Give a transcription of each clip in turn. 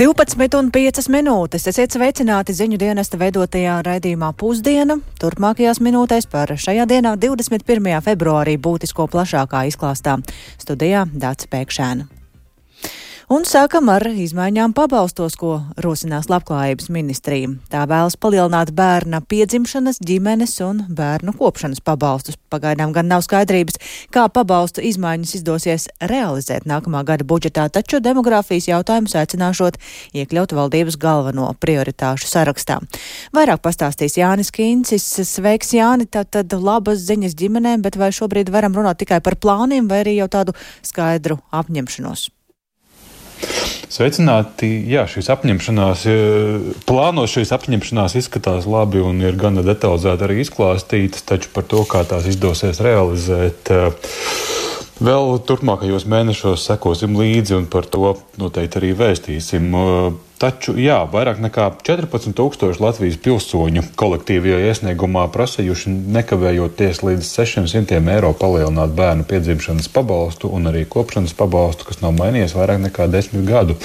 12,5 minūtes. Esiet sveicināti ziņu dienesta veidotajā raidījumā Pusdiena. Turpmākajās minūtēs par šajā dienā, 21. februārī, būtisko plašākā izklāstā studijā Dācis Pēkšēna. Un sākam ar izmaiņām pabalstos, ko rosinās Labklājības ministrija. Tā vēlas palielināt bērna piedzimšanas, ģimenes un bērnu kopšanas pabalstus. Pagaidām gan nav skaidrības, kā pabalstu izmaiņas izdosies realizēt nākamā gada budžetā, taču demogrāfijas jautājumus aicināšot iekļaut valdības galveno prioritāšu sarakstā. Vairāk pastāstīs Jānis Kīncis. Sveiks, Jāni! Tātad labas ziņas ģimenēm, bet vai šobrīd varam runāt tikai par plāniem vai arī jau tādu skaidru apņemšanos? Sveicināti! Jā, šīs apņemšanās, plānos šīs apņemšanās izskatās labi un ir gana detalizēti arī izklāstītas, taču par to, kā tās izdosies realizēt. Vēl turpmākajos mēnešos sekosim līdzi un par to noteikti arī vēstīsim. Taču, jā, vairāk nekā 14,000 Latvijas pilsoņu kolektīvajā iesniegumā prasījuši nekavējoties līdz 600 eiro palielināt bērnu piedzimšanas pabalstu un arī kopšanas pabalstu, kas nav mainījies vairāk nekā desmit gadu.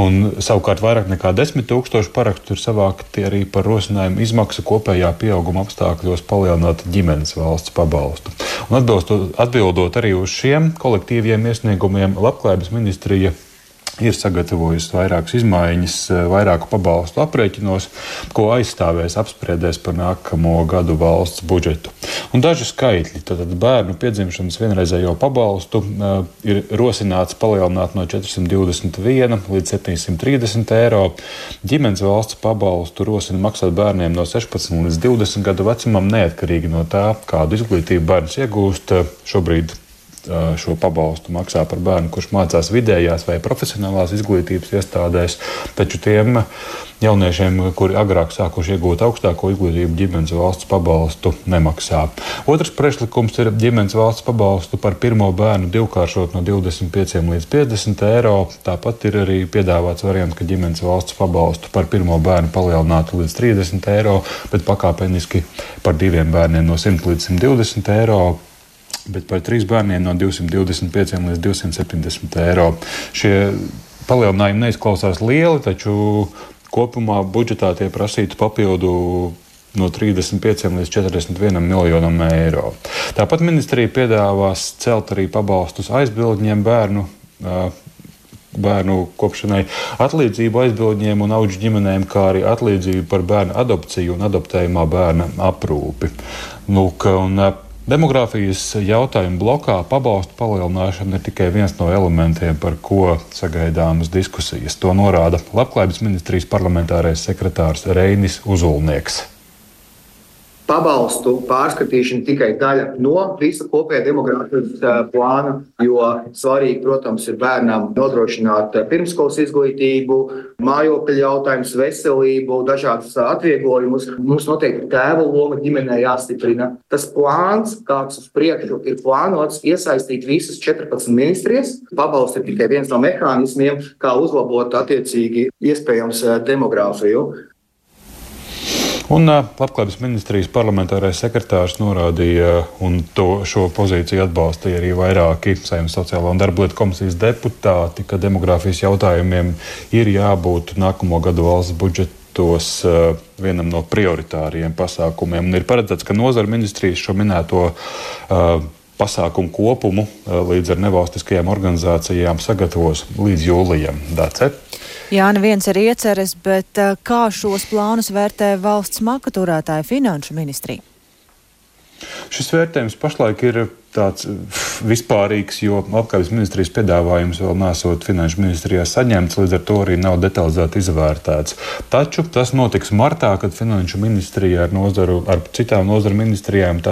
Un, savukārt vairāk nekā 10,000 parakstu ir savākti arī par rosinājumu izmaksu kopējā pieauguma apstākļos palielināt ģimenes valsts pabalstu. Un atbildot arī uz šiem kolektīviem iesniegumiem, Labklājības ministrija ir sagatavojusi vairākas izmaiņas, eh, vairāku pabalstu aprēķinos, ko aizstāvēs apspriedēs par nākamo gadu valsts budžetu. Un daži skaitļi. Tātad bērnu piedzimšanas vienreizējo pabalstu uh, ir rosināts palielināt no 421 līdz 730 eiro. Ģimenes valsts pabalstu rosina maksāt bērniem no 16 līdz 20 gadu vecumam, neatkarīgi no tā, kādu izglītību bērns iegūst. Šobrīd šo pabalstu maksā par bērnu, kurš mācās vidējās vai profesionālās izglītības iestādēs. Taču tiem jauniešiem, kuri agrāk sākuši iegūt augstāko izglītību, ģimenes valsts pabalstu nemaksā. Otrs priekšlikums ir ģimenes valsts pabalstu par pirmo bērnu divkāršot no 25 līdz 50 eiro. Tāpat ir arī piedāvāts variants, ka ģimenes valsts pabalstu par pirmo bērnu palielinātu līdz 30 eiro, bet pakāpeniski par diviem bērniem no 100 līdz 120 eiro bet par trīs bērniem no 225 līdz 270 eiro. Šie palielinājumi neizklausās lieli, taču kopumā budžetā tie prasītu papildu no 35 līdz 41 miljonam eiro. Tāpat ministrija piedāvās celt arī pabalstus aizbildņiem bērnu. Bērnu kopšanai, atlīdzību aizbildņiem un auģu ģimenēm, kā arī atlīdzību par bērnu adopciju un adoptējumā bērna aprūpi. Lūk, un, Demogrāfijas jautājumu blokā pabalstu palielināšana ir tikai viens no elementiem, par ko sagaidāmas diskusijas. To norāda Labklājības ministrijas parlamentārais sekretārs Reinis Uzulnieks pabalstu pārskatīšana tikai daļa no visa kopējā demogrāfijas plāna, jo svarīgi, protams, ir bērnam nodrošināt pirmskolas izglītību, mājokļu jautājumus, veselību, dažādas atvieglojumus. Mums noteikti tēva loma ģimenē jāstiprina. Tas plāns, kāds uz priekšu ir plānots, iesaistīt visas 14 ministrijas. Pabalsti ir tikai viens no mehānismiem, kā uzlabot attiecīgi iespējams demogrāfiju. Un Labklājības ministrijas parlamentārais sekretārs norādīja, un to, šo pozīciju atbalstīja arī vairāki Saimnes sociālo un darba lietu komisijas deputāti, ka demogrāfijas jautājumiem ir jābūt nākamo gadu valsts budžetos vienam no prioritāriem pasākumiem. Un ir paredzēts, ka nozara ministrijas šo minēto uh, pasākumu kopumu līdz ar nevalstiskajām organizācijām sagatavos līdz jūlijam. Dace? Jā, neviens ir ieceres, bet eh, kā šos plānus vērtē valsts maka turētāja finanšu ministrija? Šis vērtējums pašlaik ir tāds vispārīgs, jo apgādes ministrijas piedāvājums vēl nesot finanšu ministrijā saņemts, līdz ar to arī nav detalizēti izvērtēts. Taču tas notiks martā, kad finanšu ministrija ar, nozaru, ar citām nozaru ministrijām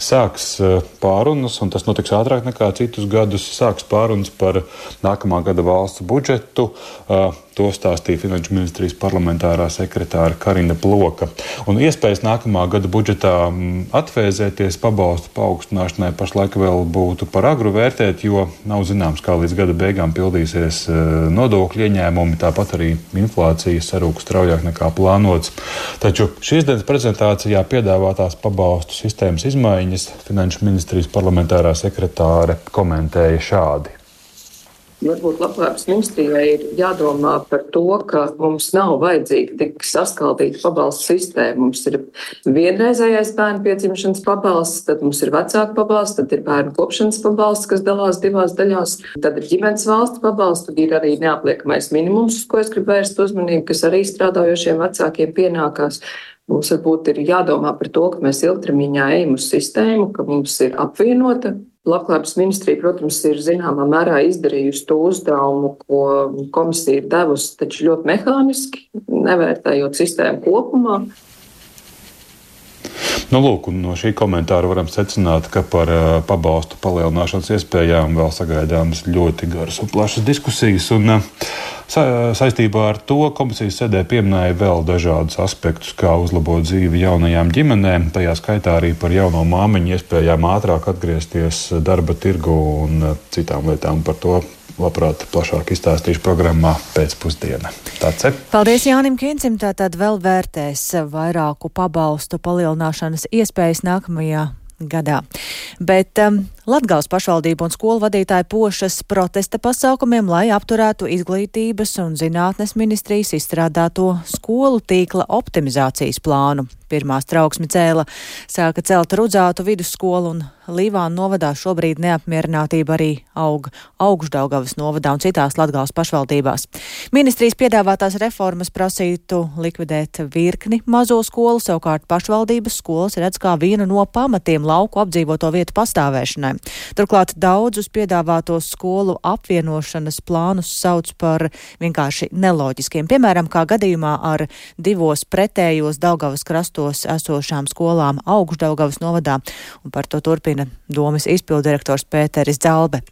sāks e, pārunas, un tas notiks ātrāk nekā citus gadus. Sāks pārunas par nākamā gada valsts budžetu. E, to stāstīja Finanšu ministrijas parlamentārā sekretāra Karina Ploka. Un iespējas nākamā gada budžetā atvēzēties pabalstu paaugstināšanai pašlaik vēl būtu par agru vērtēt, jo nav zināms, kā līdz gada beigām pildīsies e, nodokļu ieņēmumi. Tāpat arī inflācija sarūk straujāk nekā plānots. Taču šīs dienas prezentācijā piedāvātās pabalstu sistēmas izmaiņas Finanšu ministrijas parlamentārā sekretāre komentēja šādi. Varbūt labklājības ministrijai ir jādomā par to, ka mums nav vajadzīga tik saskaldīta pabalstu sistēma. Mums ir vienreizējais bērnu piedzimšanas pabalsts, tad mums ir vecāku pabalsts, tad ir bērnu kopšanas pabalsts, kas dalās divās daļās, tad ir ģimenes valsts pabalsts, tad ir arī neapliekamais minimums, uz ko es gribu vērst uzmanību, kas arī strādājošiem vecākiem pienākās. Mums varbūt ir jādomā par to, ka mēs ilgtermiņā ejam uz sistēmu, ka mums ir apvienota. Labklājības ministrija, protams, ir zināmā mērā izdarījusi to uzdevumu, ko komisija ir devusi, taču ļoti mehāniski, nevērtējot sistēmu kopumā. Nu, lūk, no šī komentāra varam secināt, ka par uh, pabalstu palielināšanas iespējām vēl sagaidāmas ļoti garas un plašas diskusijas. Un, uh, sa saistībā ar to komisijas sēdē pieminēja vēl dažādus aspektus, kā uzlabot dzīvi jaunajām ģimenēm, tajā skaitā arī par jauno māmiņu iespējām ātrāk atgriezties darba tirgu un uh, citām lietām par to labprāt plašāk izstāstīšu programmā pēcpusdienā. Tāds ir. Paldies Jānim Kīncim. Tātad vēl vērtēs vairāku pabalstu palielināšanas iespējas nākamajā gadā. Bet um, Latgals pašvaldību un skolu vadītāji pošas protesta pasākumiem, lai apturētu izglītības un zinātnes ministrijas izstrādāto skolu tīkla optimizācijas plānu. Pirmās trauksmi cēla sāka celt Rudzātu vidusskolu un Līvānu novadā šobrīd neapmierinātība arī aug Augšdaugavas novadā un citās Latgals pašvaldībās. Ministrijas piedāvātās reformas prasītu likvidēt virkni mazo skolu, savukārt pašvaldības skolas redz kā vienu no pamatiem lauku apdzīvoto vietu pastāvēšanai. Turklāt daudzus piedāvātos skolu apvienošanas plānus sauc par vienkārši neloģiskiem. Piemēram, kā gadījumā ar divos pretējos Daugavas krastos esošām skolām Augšdaugavas novadā, un par to turpina domas izpildirektors Pēteris Dzalbe.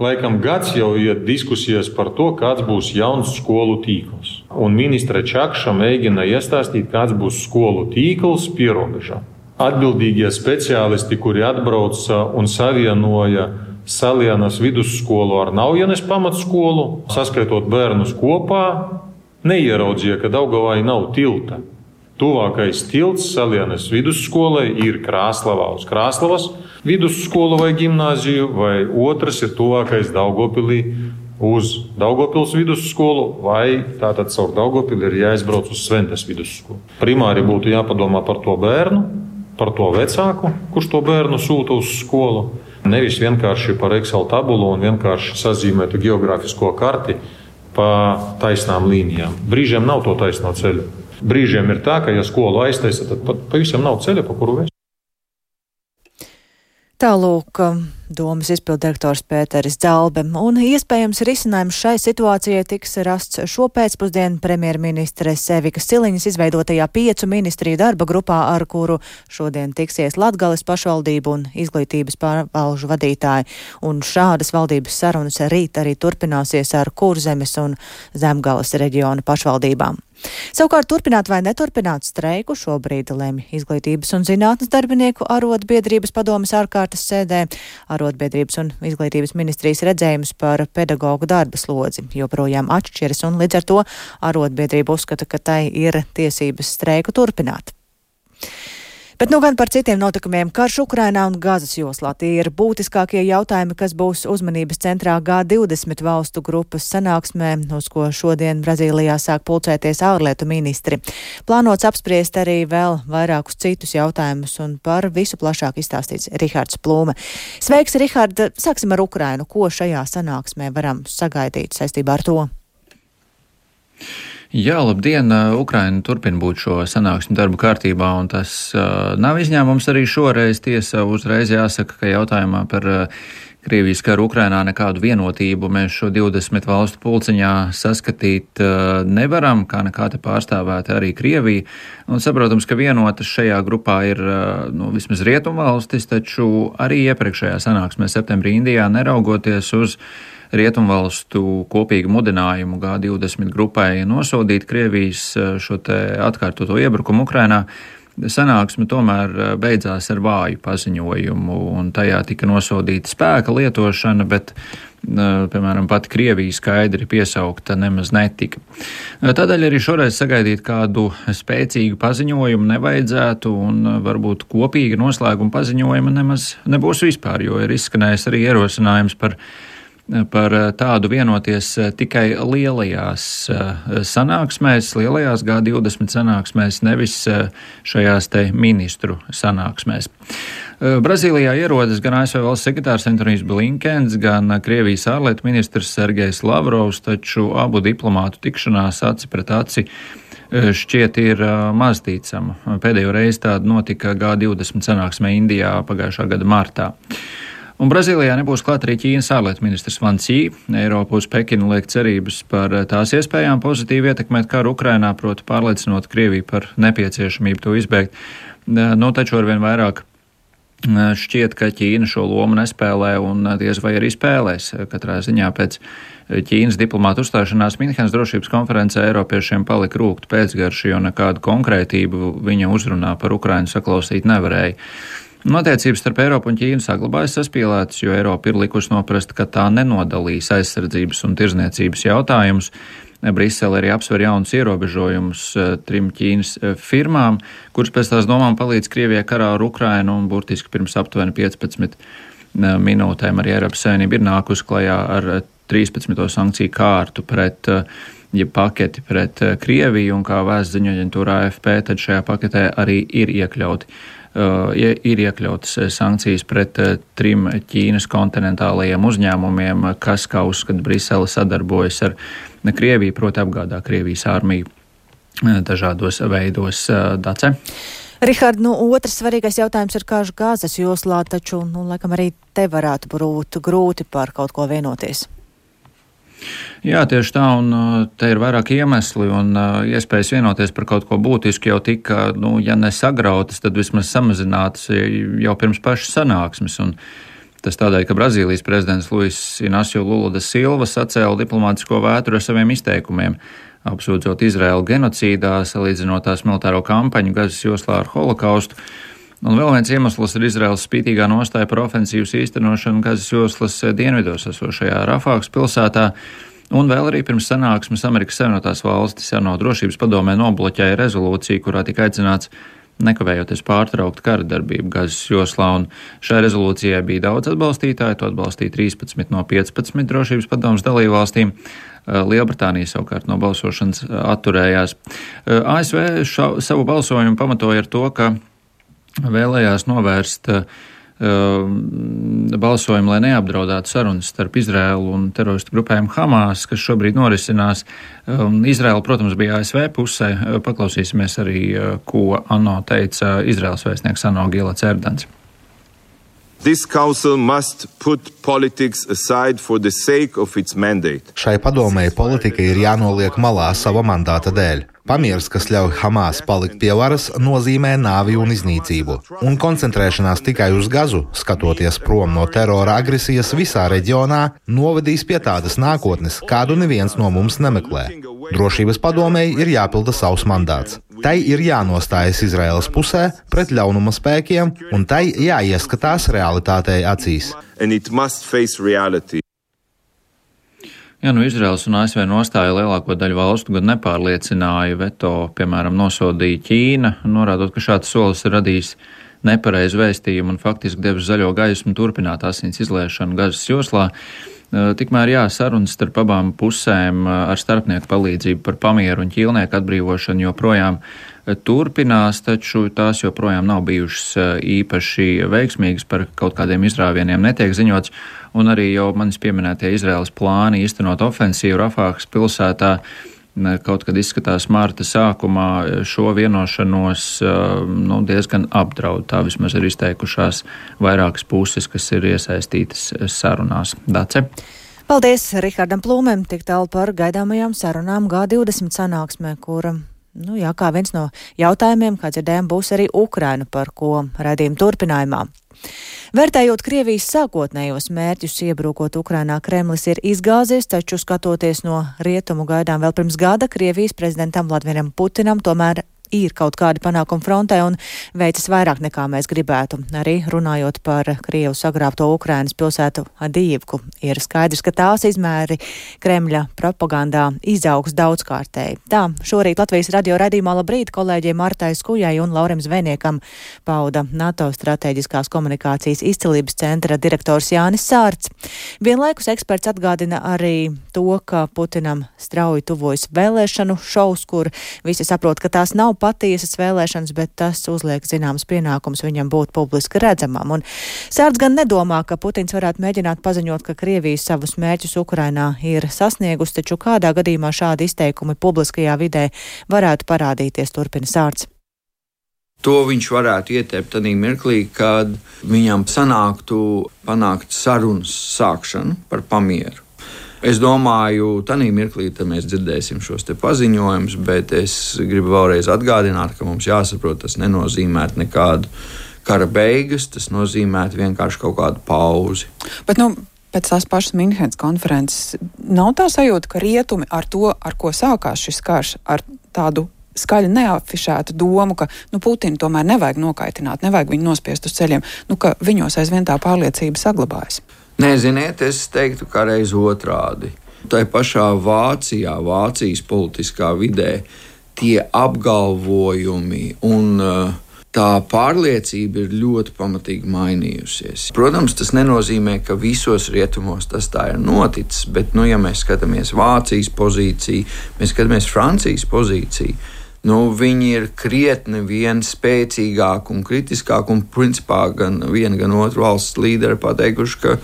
Laikam gads jau iet diskusijas par to, kāds būs jauns skolu tīkls. Un ministra Čakša mēģina iestāstīt, kāds būs skolu tīkls pierobežā atbildīgie speciālisti, kuri atbrauca un savienoja Salienas vidusskolu ar Naujienes pamatskolu, saskaitot bērnus kopā, neieraudzīja, ka Daugavai nav tilta. Tuvākais tilts Salienas vidusskolai ir Krāslava uz Krāslavas vidusskolu vai gimnāziju, vai otrs ir tuvākais Daugopilī uz Daugopils vidusskolu, vai tātad caur Daugopili ir jāizbrauc uz Sventes vidusskolu. Primāri būtu jāpadomā par to bērnu, par to vecāku, kurš to bērnu sūta uz skolu. Nevis vienkārši par Excel tabulu un vienkārši sazīmētu geogrāfisko karti pa taisnām līnijām. Brīžiem nav to taisno ceļu. Brīžiem ir tā, ka, ja skolu aiztaisa, tad pavisam nav ceļa, pa kuru vēst. Tālūk, domas izpildirektors Pēteris Dzalbe, un iespējams risinājums šai situācijai tiks rasts šo pēcpusdienu premjerministres Evikas Siliņas izveidotajā piecu ministriju darba grupā, ar kuru šodien tiksies Latgales pašvaldību un izglītības pārvalžu vadītāji, un šādas valdības sarunas rīt arī turpināsies ar Kurzemes un Zemgales reģiona pašvaldībām. Savukārt turpināt vai neturpināt streiku šobrīd lemj Izglītības un zinātnes darbinieku arotbiedrības padomas ārkārtas sēdē. Arotbiedrības un izglītības ministrijas redzējums par pedagoģu darba slodzi joprojām atšķiras un līdz ar to arotbiedrība uzskata, ka tai ir tiesības streiku turpināt. Bet nu gan par citiem notikumiem - karš Ukrainā un Gazas joslā. Tie ir būtiskākie jautājumi, kas būs uzmanības centrā G20 valstu grupas sanāksmē, uz ko šodien Brazīlijā sāk pulcēties ārlietu ministri. Plānots apspriest arī vēl vairākus citus jautājumus, un par visu plašāk izstāstīts Rihards Plūme. Sveiks, Rihard! Sāksim ar Ukrainu. Ko šajā sanāksmē varam sagaidīt saistībā ar to? Jā, labdien! Ukraina turpina būt šo sanāksmu darbu kārtībā, un tas uh, nav izņēmums arī šoreiz. Tiesa uzreiz jāsaka, ka jautājumā par uh, Krievijas karu Ukrainā nekādu vienotību mēs šo 20 valstu pulciņā saskatīt uh, nevaram, kā nekā te pārstāvēta arī Krievija. Un saprotams, ka vienotas šajā grupā ir uh, nu, vismaz rietumvalstis, taču arī iepriekšējā sanāksmē septembrī Indijā neraugoties uz rietumvalstu kopīgu mudinājumu G20 grupai nosodīt Krievijas eh, šo atkārtoto iebrukumu Ukrainā. Sanāksme tomēr eh, beidzās ar vāju paziņojumu, un tajā tika nosodīta spēka lietošana, bet, eh, piemēram, pati Krievija skaidri piesaukta nemaz netika. Tādēļ arī šoreiz sagaidīt kādu spēcīgu paziņojumu nevajadzētu, un varbūt kopīga noslēguma paziņojuma nemaz nebūs vispār, jo ir izskanējis arī ierosinājums par par tādu vienoties tikai lielajās sanāksmēs, lielajās G20 sanāksmēs, nevis šajās te ministru sanāksmēs. Brazīlijā ierodas gan ASV valsts sekretārs Antonijs Blinkens, gan Krievijas ārlietu ministrs Sergejs Lavrovs, taču abu diplomātu tikšanās aci pret aci šķiet ir maz ticama. Pēdējo reizi tāda notika G20 sanāksmē Indijā pagājušā gada martā. Un Brazīlijā nebūs klāt arī Ķīnas ārlietu ministrs Van Cī. Eiropa uz Pekinu liek cerības par tās iespējām pozitīvi ietekmēt karu Ukrainā, proti pārliecinot Krieviju par nepieciešamību to izbeigt. Nu, taču arvien vairāk šķiet, ka Ķīna šo lomu nespēlē un diez vai arī spēlēs. Katrā ziņā pēc Ķīnas diplomātu uzstāšanās Minhenes drošības konferencē Eiropiešiem palika rūkt pēcgarši, jo nekādu konkrētību viņa uzrunā par Ukrainu saklausīt nevarēja. Notiecības starp Eiropu un Ķīnu saglabājas saspīlētas, jo Eiropa ir likusi noprast, ka tā nenodalīs aizsardzības un tirzniecības jautājumus. Brisele arī apsver jaunus ierobežojumus eh, trim Ķīnas eh, firmām, kuras pēc tās domām palīdz Krievijai karā ar Ukrainu un burtiski pirms aptuveni 15 eh, minūtēm arī Eiropas Savienība ir nākusi klajā ar 13. sankciju kārtu pret ja paketi pret Krieviju, un kā vēsts ziņo aģentūra AFP, tad šajā paketē arī ir iekļauti. Uh, ir iekļautas sankcijas pret uh, trim Ķīnas kontinentālajiem uzņēmumiem, kas, kā uzskata Brisele, sadarbojas ar Krieviju, proti apgādā Krievijas armiju uh, dažādos veidos dace. Rihard, nu, otrs svarīgais jautājums ir kāžu gāzes joslā, taču, nu, laikam arī te varētu būt grūti par kaut ko vienoties. Jā, tieši tā, un uh, te ir vairāk iemesli, un uh, iespējas vienoties par kaut ko būtisku jau tika, nu, ja nesagrautas, tad vismaz samazinātas jau pirms pašas sanāksmes. Un tas tādēļ, ka Brazīlijas prezidents Luis Inacio Lula da Silva sacēla diplomātisko vētru ar saviem izteikumiem, apsūdzot Izraēlu genocīdā, salīdzinot tās militāro kampaņu Gazas joslā ar holokaustu. Un vēl viens iemesls ir Izraels spītīgā nostāja par ofensīvas īstenošanu Gazas joslas dienvidos esošajā Rafāks pilsētā. Un vēl arī pirms sanāksmes Amerikas Savienotās valstis ANO drošības padomē nobloķēja rezolūciju, kurā tika aicināts nekavējoties pārtraukt kara darbību Gazas joslā, un šai rezolūcijai bija daudz atbalstītāju, to atbalstīja 13 no 15 drošības padomas dalībvalstīm. Lielbritānija savukārt no balsošanas atturējās. ASV ša, savu balsojumu pamatoja ar to, ka vēlējās novērst uh, balsojumu, lai neapdraudētu sarunas starp Izrēlu un teroristu grupējumu Hamas, kas šobrīd norisinās. Um, Izrēla, protams, bija ASV pusē. Paklausīsimies arī, ko ANO teica Izraels vēstnieks ANO Gila Cerdans. This council must put politics aside for the sake of its mandate. Šai padomēji politika ir jānoliek malā sava mandāta dēļ. Pamieris, kas ļauj Hamas palikt pie varas, nozīmē nāvi un iznīcību, un koncentrēšanās tikai uz gazu, skatoties prom no terora agresijas visā reģionā, novedīs pie tādas nākotnes, kādu neviens no mums nemeklē. Drošības padomēji ir jāpilda savs mandāts. Tai ir jānostājas Izraēlas pusē pret ļaunuma spēkiem, un tai jāieskatās realitātei acīs. Jā, nu Izraels un ASV nostāja lielāko daļu valstu gan nepārliecināja, veto, piemēram, nosodīja Ķīna, norādot, ka šāds solis ir radījis nepareizu vēstījumu un faktiski devis zaļo gaismu turpināt asins izliešanu Gazas joslā. Tikmēr jā, sarunas starp abām pusēm ar starpnieku palīdzību par pamieru un ķīlnieku atbrīvošanu joprojām turpinās, taču tās joprojām nav bijušas īpaši veiksmīgas, par kaut kādiem izrāvieniem netiek ziņots, un arī jau manis pieminētie Izraels plāni īstenot ofensīvu Rafākas pilsētā kaut kad izskatās mārta sākumā šo vienošanos nu, diezgan apdraud. Tā vismaz ir izteikušās vairākas puses, kas ir iesaistītas sarunās. Dace. Paldies Rihardam Plūmēm tik tālu par gaidāmajām sarunām G20 sanāksmē, kura Nu, jā, kā viens no jautājumiem, kā dzirdējām, būs arī Ukraina, par ko raidījuma turpinājumā. Vērtējot Krievijas sākotnējos mērķus iebrukot Ukrainā, Kremlis ir izgāzies, taču skatoties no rietumu gaidām vēl pirms gada, Krievijas prezidentam Vladimiram Putinam tomēr ir kaut kādi panākumi frontē un veicas vairāk nekā mēs gribētu. Arī runājot par Krievu sagrābto Ukrainas pilsētu Adīvku, ir skaidrs, ka tās izmēri Kremļa propagandā izaugs daudzkārtēji. Tā šorīt Latvijas radio redzīmā labrīt kolēģiem Martai Skujai un Laurim Zvejniekam pauda NATO strateģiskās komunikācijas izcelības centra direktors Jānis Sārts. Vienlaikus eksperts atgādina arī to, ka Putinam strauji tuvojas vēlēšanu šovs, kur visi saprot, ka tās nav patiesas vēlēšanas, bet tas uzliek zināms pienākums viņam būt publiski redzamam. Un Sārts gan nedomā, ka Putins varētu mēģināt paziņot, ka Krievija savus mērķus Ukrainā ir sasniegusi, taču kādā gadījumā šādi izteikumi publiskajā vidē varētu parādīties, turpina Sārts. To viņš varētu ieteikt tādā mirklī, kad viņam sanāktu panākt sarunas sākšanu par pamieru. Es domāju, ka tajā mirklī mēs dzirdēsim šos paziņojumus, bet es gribu vēlreiz atgādināt, ka mums jāsaprot, tas nenozīmē nekādu kara beigas, tas nozīmē vienkārši kaut kādu pauzi. Bet, nu, pēc tās pašas Minhenes konferences nav tā sajūta, ka rietumi ar to, ar ko sākās šis karš, ar tādu skaļi neafišētu domu, ka nu, Putinu tomēr nevajag nokaitināt, nevajag viņu nospiest uz ceļiem, nu, ka viņos aizvien tā pārliecība saglabājas. Neziniet, es teiktu, ka reiz otrādi. Tā pašā Vācijā, Vācijas politiskā vidē, tie apgalvojumi un uh, tā pārliecība ir ļoti pamatīgi mainījusies. Protams, tas nenozīmē, ka visos rietumos tas tā ir noticis, bet, nu, ja mēs skatāmies Vācijas pozīciju, mēs skatāmies Francijas pozīciju nu, viņi ir krietni vien spēcīgāki un kritiskāki. Un, principā, gan viena, gan otra valsts līderi pateikuši, ka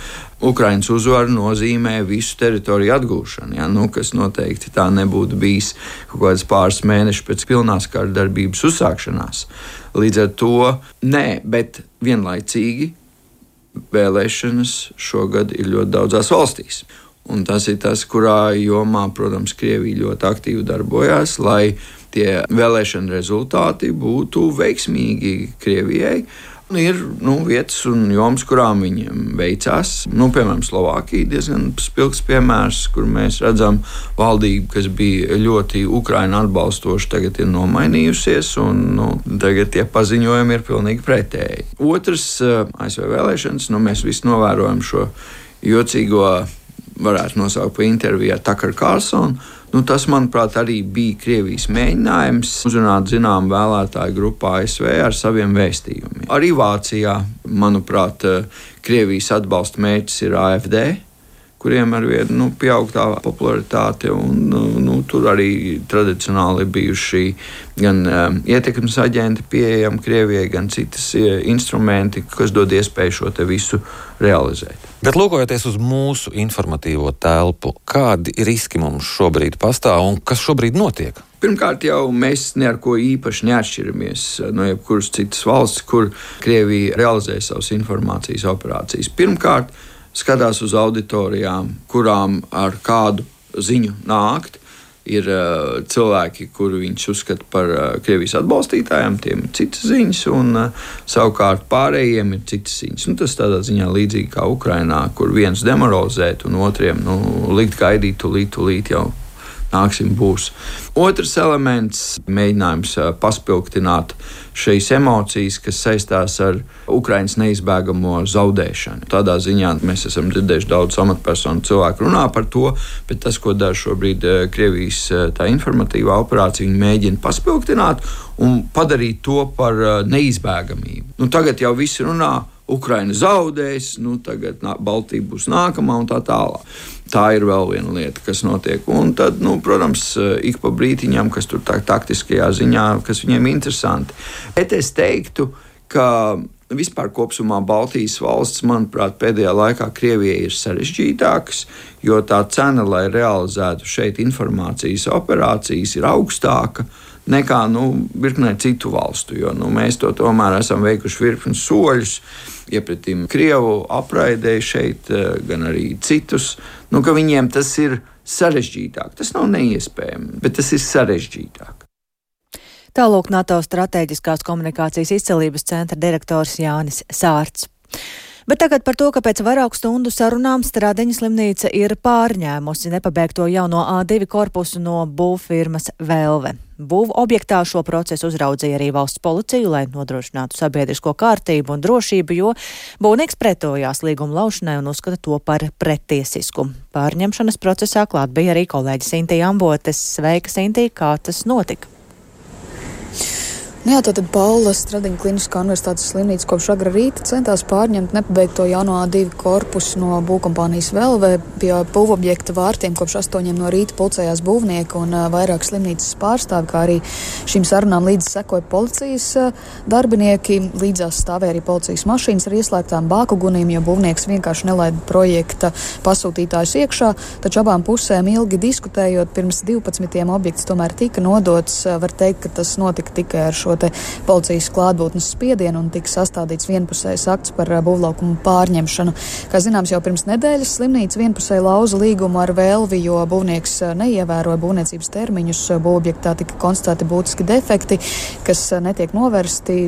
Ukraiņas uzvara nozīmē visu teritoriju atgūšanu, ja? nu, kas noteikti tā nebūtu bijis kaut kāds pāris mēnešus pēc pilnās kara darbības uzsākšanās. Līdz ar to nē, bet vienlaicīgi vēlēšanas šogad ir ļoti daudzās valstīs. Un tas ir tas, kurā jomā, protams, Krievija ļoti aktīvi darbojās, lai tie vēlēšana rezultāti būtu veiksmīgi Krievijai. Ir nu, vietas un jomas, kurām viņiem veicās. Nu, piemēram, Slovākija ir diezgan spilgts piemērs, kur mēs redzam, valdība, kas bija ļoti Ukraiņu atbalstoša, tagad ir nomainījusies, un nu, tagad tie paziņojumi ir pilnīgi pretēji. Otrs, eh, ASV vēlēšanas, nu, mēs visi novērojam šo jocīgo, varētu nosaukt par interviju ar Tucker Carlsonu Nu, tas, manuprāt, arī bija Krievijas mēģinājums uzrunāt zināmu vēlētāju grupu ASV ar saviem vēstījumiem. Arī Vācijā, manuprāt, Krievijas atbalsta mērķis ir AFD kuriem ar vienu nu, pieaug tā popularitāte. Un, nu, tur arī tradicionāli bijuši gan um, ietekmes aģenti pieejami Krievijai, gan citas uh, instrumenti, kas dod iespēju šo visu realizēt. Bet lūkojoties uz mūsu informatīvo telpu, kādi riski mums šobrīd pastāv un kas šobrīd notiek? Pirmkārt, jau mēs neko īpaši neatšķiramies no jebkuras citas valsts, kur Krievija realizē savas informācijas operācijas. Pirmkārt, skatās uz auditorijām, kurām ar kādu ziņu nākt. Ir uh, cilvēki, kurus viņš uzskata par uh, Krievijas atbalstītājiem, tiem ir citas ziņas, un uh, savukārt pārējiem ir citas ziņas. Nu, tas tādā ziņā līdzīgi kā Ukrainā, kur viens demoralizēt, un otriem nu, likt gaidīt, tūlīt, tūlīt jau nāksim, būs. Otrs elements - mēģinājums paspilgtināt šīs emocijas, kas saistās ar Ukraiņas neizbēgamo zaudēšanu. Tādā ziņā mēs esam dzirdējuši daudz amatpersonu cilvēku runā par to, bet tas, ko dara šobrīd Krievijas tā informatīvā operācija, viņi mēģina paspilgtināt un padarīt to par neizbēgamību. Nu, tagad jau visi runā Ukraina zaudēs, nu, tagad Baltija būs nākamā un tā tālāk. Tā ir vēl viena lieta, kas notiek. Un tad, nu, protams, ik pa brītiņam, kas tur tā taktiskajā ziņā, kas viņiem ir interesanti. Bet es teiktu, ka vispār kopumā Baltijas valsts, manuprāt, pēdējā laikā Krievijai ir sarežģītākas, jo tā cena, lai realizētu šeit informācijas operācijas, ir augstāka nekā nu, virknē citu valstu. Jo nu, mēs to tomēr esam veikuši virkni soļus, iepratīm Krievu apraidēju šeit, eh, gan arī citus. Nu, viņiem tas ir sarežģītāk. Tas nav neiespējami, bet tas ir sarežģītāk. Tālūk NATO strateģiskās komunikācijas izcelības centra direktors Jānis Sārts. Bet tagad par to, ka pēc vairāku stundu sarunām Stradiņa slimnīca ir pārņēmusi nepabeigto jauno A2 korpusu no būvfirmas Velve. Būvu objektā šo procesu uzraudzīja arī valsts policija, lai nodrošinātu sabiedrisko kārtību un drošību, jo būvnieks pretojās līguma laušanai un uzskata to par pretiesisku. Pārņemšanas procesā klāt bija arī kolēģis Sintī Ambotes. Sveika, Sintī, kā tas notika? Nu jā, tātad Paula Stradiņa Kliniskā universitātes slimnīca kopš agra rīta centās pārņemt nepabeigto jauno A2 korpusu no būvkompānijas Velvē. Pie būvobjekta vārtiem kopš astoņiem no rīta pulcējās būvnieki un vairāk slimnīcas pārstāvi, kā arī šīm sarunām līdzi sekoja policijas darbinieki. Līdzās stāvēja arī policijas mašīnas ar ieslēgtām bāku gunīm, jo būvnieks vienkārši nelaida projekta pasūtītājus iekšā. Taču abām pusēm ilgi diskutējot, pirms 12. objekts tomēr tika nodots. Var teikt, ka tas notika tikai ar šo policijas klātbūtnes spiedienu un tika sastādīts vienpusējs akts par būvlaukumu pārņemšanu. Kā zināms, jau pirms nedēļas slimnīca vienpusēji lauza līgumu ar Velvi, jo būvnieks neievēroja būvniecības termiņus. Būvobjektā tika konstatēti būtiski defekti, kas netiek novērsti.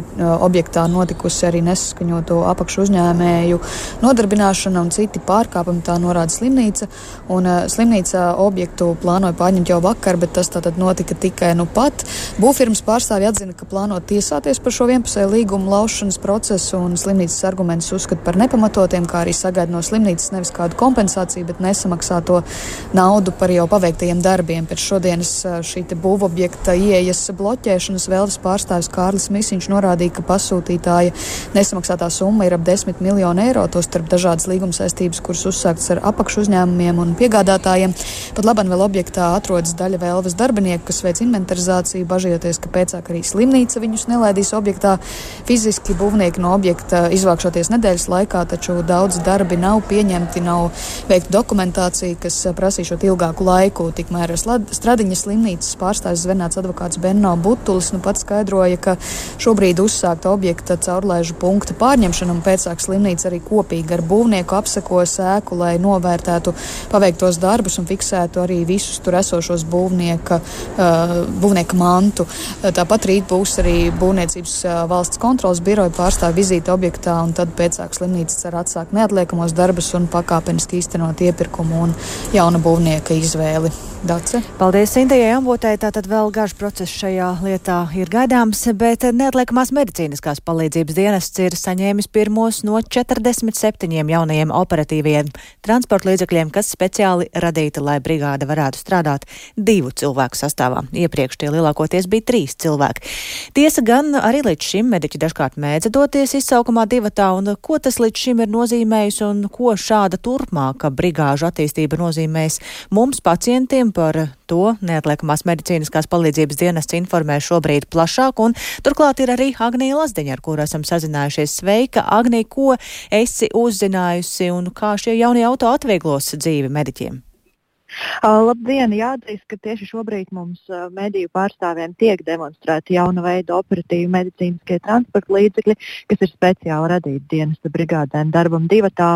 Objektā notikusi arī nesaskaņoto apakšu uzņēmēju nodarbināšana un citi pārkāpumi, tā norāda slimnīca. Un, slimnīca objektu plānoja pārņemt jau vakar, bet tas tātad notika tikai nu pat. Būvfirmas pārstāvji atzina, ka plāno tiesāties par šo vienpusēju līgumu laušanas procesu, un slimnīcas argumentus uzskata par nepamatotiem, kā arī sagaida no slimnīcas nevis kādu kompensāciju, bet nesamaksāto naudu par jau paveiktajiem darbiem. Pēc šodienas šī būvobjekta ieejas bloķēšanas vēlves pārstāvis Kārlis Misiņš norādīja, ka pasūtītāja nesamaksātā summa ir ap 10 miljonu eiro, to starp dažādas līguma saistības, kuras uzsāktas ar apakšu uzņēmumiem un piegādātājiem. Pat labam vēl objektā atrodas daļa vēlves darbinieku, kas veic inventarizāciju, bažījoties, ka pēcāk arī slimnīca slimnīca viņus nelaidīs objektā. Fiziski būvnieki no objekta izvākšoties nedēļas laikā, taču daudz darbi nav pieņemti, nav veikta dokumentācija, kas prasīšot ilgāku laiku. Tikmēr Stradiņas slimnīcas pārstāvis Zvenāts advokāts Benno Butulis nu pats skaidroja, ka šobrīd uzsākta objekta caurlaižu punkta pārņemšana un pēcāk slimnīca arī kopīgi ar būvnieku apseko sēku, lai novērtētu paveiktos darbus un fiksētu arī visus tur esošos būvnieka, būvnieka mantu. Tāpat rīt būs arī būvniecības valsts kontrolas biroja pārstāv vizīti objektā, un tad pēcāk slimnīca cer atsākt neatliekamos darbus un pakāpeniski īstenot iepirkumu un jauna būvnieka izvēli. Dace. Paldies Sintējai Ambotai. Tātad vēl garš process šajā lietā ir gaidāms, bet neatliekamās medicīniskās palīdzības dienests ir saņēmis pirmos no 47 jaunajiem operatīviem transporta līdzekļiem, kas speciāli radīti, lai brigāde varētu strādāt divu cilvēku sastāvā. Iepriekš tie lielākoties bija trīs cilvēki. Tiesa gan arī līdz šim mediķi dažkārt mēdza doties izsaukumā divatā, un ko tas līdz šim ir nozīmējis un ko šāda turpmāka brigāžu attīstība nozīmēs mums pacientiem par to neatliekamās medicīniskās palīdzības dienests informē šobrīd plašāk, un turklāt ir arī Agnija Lazdeņa, ar kuru esam sazinājušies. Sveika, Agnija, ko esi uzzinājusi un kā šie jaunie auto atvieglos dzīvi mediķiem? Uh, labdien! Jāatzīst, ka tieši šobrīd mums uh, mediju pārstāvjiem tiek demonstrēti jauna veida operatīvi medicīniskie transporta līdzekļi, kas ir speciāli radīti dienesta brigādēm darbam divatā.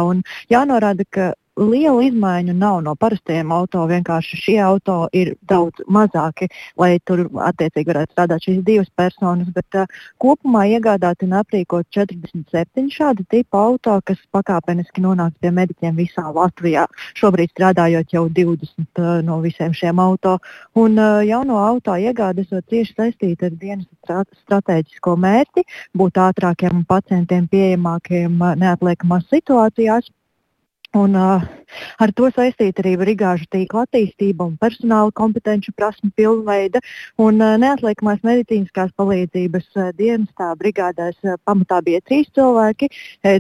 Jānorāda, ka lielu izmaiņu nav no parastajiem auto. Vienkārši šie auto ir daudz mazāki, lai tur attiecīgi varētu strādāt šīs divas personas. Bet uh, kopumā iegādāti un aprīkot 47 šādi tipi auto, kas pakāpeniski nonāks pie mediķiem visā Latvijā. Šobrīd strādājot jau 20 uh, no visiem šiem auto. Un uh, jauno auto iegāde esot cieši saistīta ar dienas stratēģisko mērķi, būt ātrākiem un pacientiem pieejamākiem uh, neatliekamās situācijās. Un, uh, ar to saistīta arī brigāžu tīkla attīstība un personāla kompetenci prasmu pilnveida. Un, uh, neatliekamās medicīniskās palīdzības uh, dienestā brigādēs uh, pamatā bija trīs cilvēki,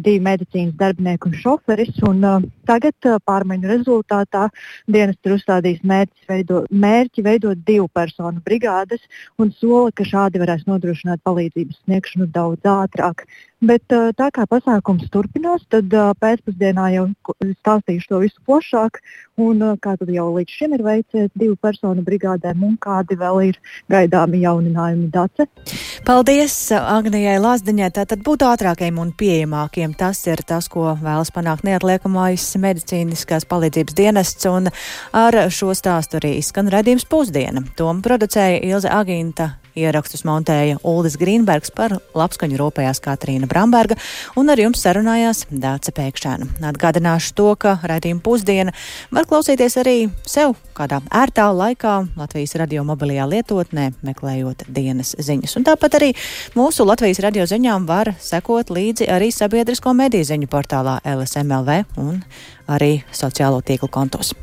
divi medicīnas darbinieki un šoferis. Un, tagad pārmaiņu rezultātā dienests ir uzstādījis mērķi, veido, mērķi veidot divu personu brigādes un sola, ka šādi varēs nodrošināt palīdzības sniegšanu daudz ātrāk. Bet tā kā pasākums turpinās, tad pēcpusdienā jau stāstīšu to visu plašāk, un kā tad jau līdz šim ir veicies divu personu brigādēm, un kādi vēl ir gaidāmi jauninājumi Dace. Paldies Agnijai Lazdiņai. Tātad būt ātrākiem un pieejamākiem. Tas ir tas, ko vēlas panākt neatliekamais medicīniskās palīdzības dienests, un ar šo stāstu arī skan redzījums pusdiena. Tomu producēja Ilze Aginta Ierakstus montēja Uldis Grīnbergs par labskaņu rūpējās Katrīna Bramberga un ar jums sarunājās Dāca Pēkšēna. Atgādināšu to, ka raidījuma pusdiena var klausīties arī sev kādā ērtā laikā Latvijas radio mobilajā lietotnē, meklējot dienas ziņas. Un tāpat arī mūsu Latvijas radio ziņām var sekot līdzi arī sabiedrisko mediju ziņu portālā LSMLV un arī sociālo tīklu kontos.